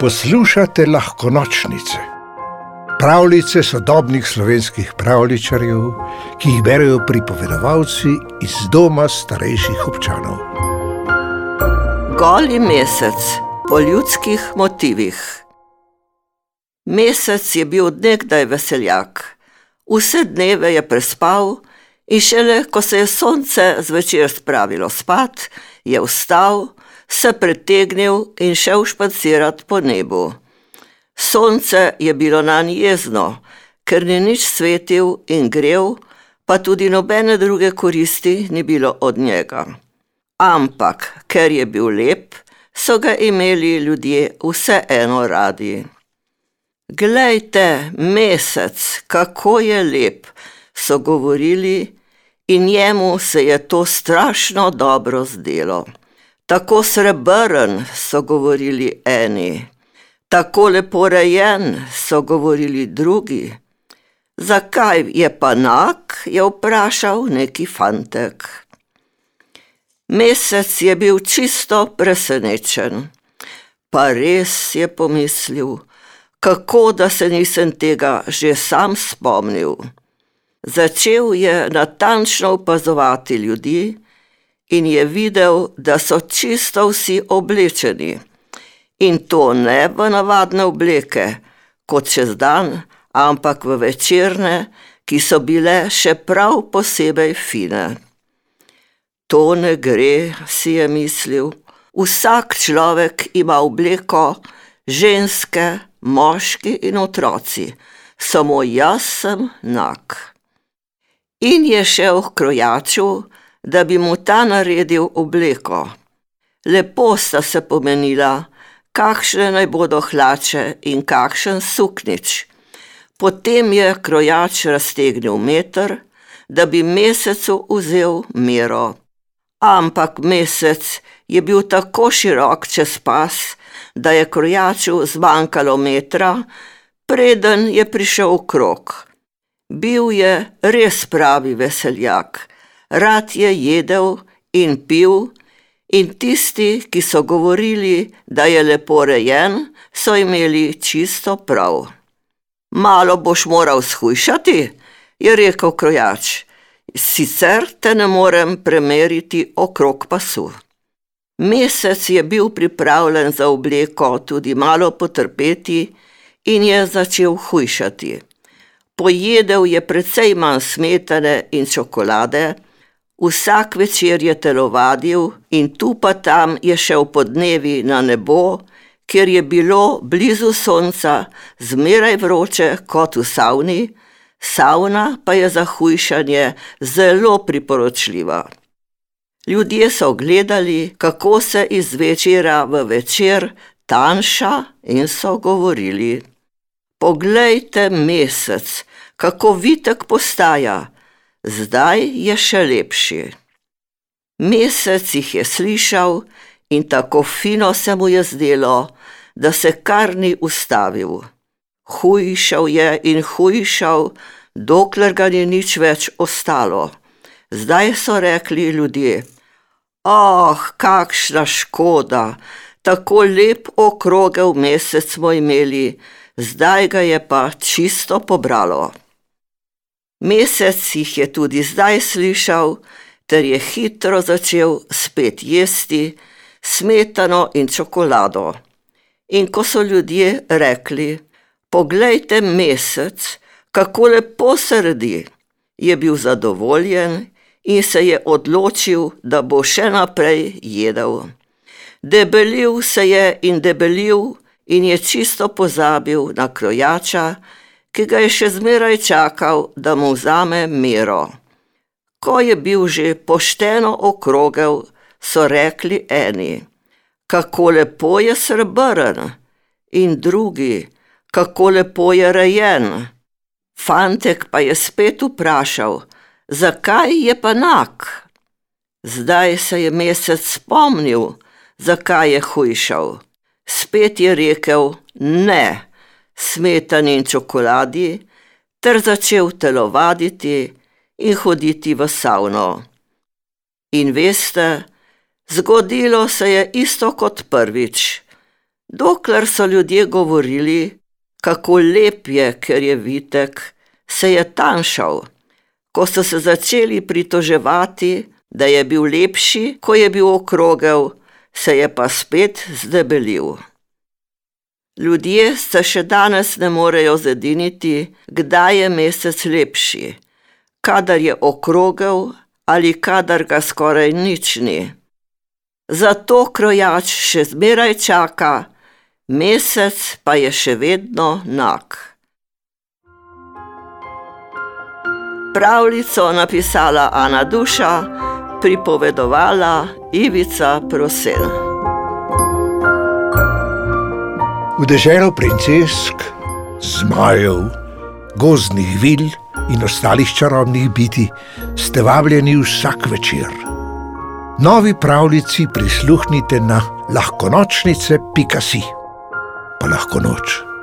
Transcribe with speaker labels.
Speaker 1: Poslušate lahko nočnice, pravljice sodobnih slovenskih pravličarjev, ki jih berijo pripovedovalci iz doma starejših občanov.
Speaker 2: Goli mesec po ljudskih motivih. Mesec je bil odnegdaj veseljak, vse dneve je prespal in šele ko se je sonce zvečer spravilo spat, je vstal se pretegnil in šel špacirati po nebu. Sonce je bilo na njej jezno, ker ni nič svetil in grev, pa tudi nobene druge koristi ni bilo od njega. Ampak, ker je bil lep, so ga imeli ljudje vseeno radi. Glejte, mesec, kako je lep, so govorili, in njemu se je to strašno dobro zdelo. Tako srebrn so govorili eni, tako lepo rejen so govorili drugi. Zakaj je pa nak, je vprašal neki fantek. Mesec je bil čisto presenečen, pa res je pomislil, kako da se nisem tega že sam spomnil. Začel je natančno opazovati ljudi, in je videl, da so čisto vsi oblečeni. In to ne v navadne obleke, kot čez dan, ampak v večerne, ki so bile še prav posebej fine. To ne gre, si je mislil. Vsak človek ima obleko, ženske, moški in otroci, samo jaz sem nak. In je šel k krojaču, da bi mu ta naredil obleko. Lepo sta se pomenila, kakšne naj bodo hlače in kakšen suknič. Potem je krojač raztegnil meter, da bi mesecu vzel mero. Ampak mesec je bil tako širok čez pas, da je krojaču zmanjkalo metra, preden je prišel v krog. Bil je res pravi veseljak rad je jedel in pil, in tisti, ki so govorili, da je lepo rejen, so imeli čisto prav. Malo boš moral shujšati, je rekel krojač, sicer te ne morem premeriti okrog pasu. Mesec je bil pripravljen za obleko tudi malo potrpeti in je začel hujšati. Pojedel je precej manj smetane in čokolade, Vsak večer je telovadil in tu pa tam je šel po dnevi na nebo, kjer je bilo blizu sonca zmeraj vroče kot v savni, savna pa je za hujšanje zelo priporočljiva. Ljudje so gledali, kako se iz večera v večer tanjša in so govorili: Poglejte mesec, kako vitek postaja! Zdaj je še lepši. Mesec jih je slišal in tako fino se mu je zdelo, da se kar ni ustavil. Hujšal je in hujšal, dokler ga ni nič več ostalo. Zdaj so rekli ljudje: Oh, kakšna škoda, tako lep okrogel mesec smo imeli, zdaj ga je pa čisto pobralo. Mesec jih je tudi zdaj slišal, ter je hitro začel spet jesti smetano in čokolado. In ko so ljudje rekli: Poglejte, mesec, kako lepo se redi, je bil zadovoljen in se je odločil, da bo še naprej jedel. Debelil se je in debelil in je čisto pozabil na krojača, ki ga je še zmeraj čakal, da mu vzame mero. Ko je bil že pošteno okrogel, so rekli eni: Kako lepo je srebrn, in drugi: Kako lepo je rejen. Fantek pa je spet vprašal: Zakaj je pa nak? Zdaj se je mesec spomnil, zakaj je hujšal. Spet je rekel: Ne smetani in čokoladi, ter začel telovaditi in hoditi v savno. In veste, zgodilo se je isto kot prvič. Dokler so ljudje govorili, kako lep je, ker je vitek, se je tanjšal. Ko so se začeli pritoževati, da je bil lepši, ko je bil okrogel, se je pa spet zdebelil. Ljudje se še danes ne morejo zediniti, kdaj je mesec lepši, kadar je okrogel ali kadar ga skoraj nič ni. Zato krojač še zmeraj čaka, mesec pa je še vedno nag. Pravljico napisala Ana Duša, pripovedovala Ivica Prosen.
Speaker 1: V deželo princesk, zmajev, gozdnih vil in ostalih čarobnih biti ste vabljeni vsak večer. Novi pravljici prisluhnite na lahkonočnice.si. Pa lahko noč.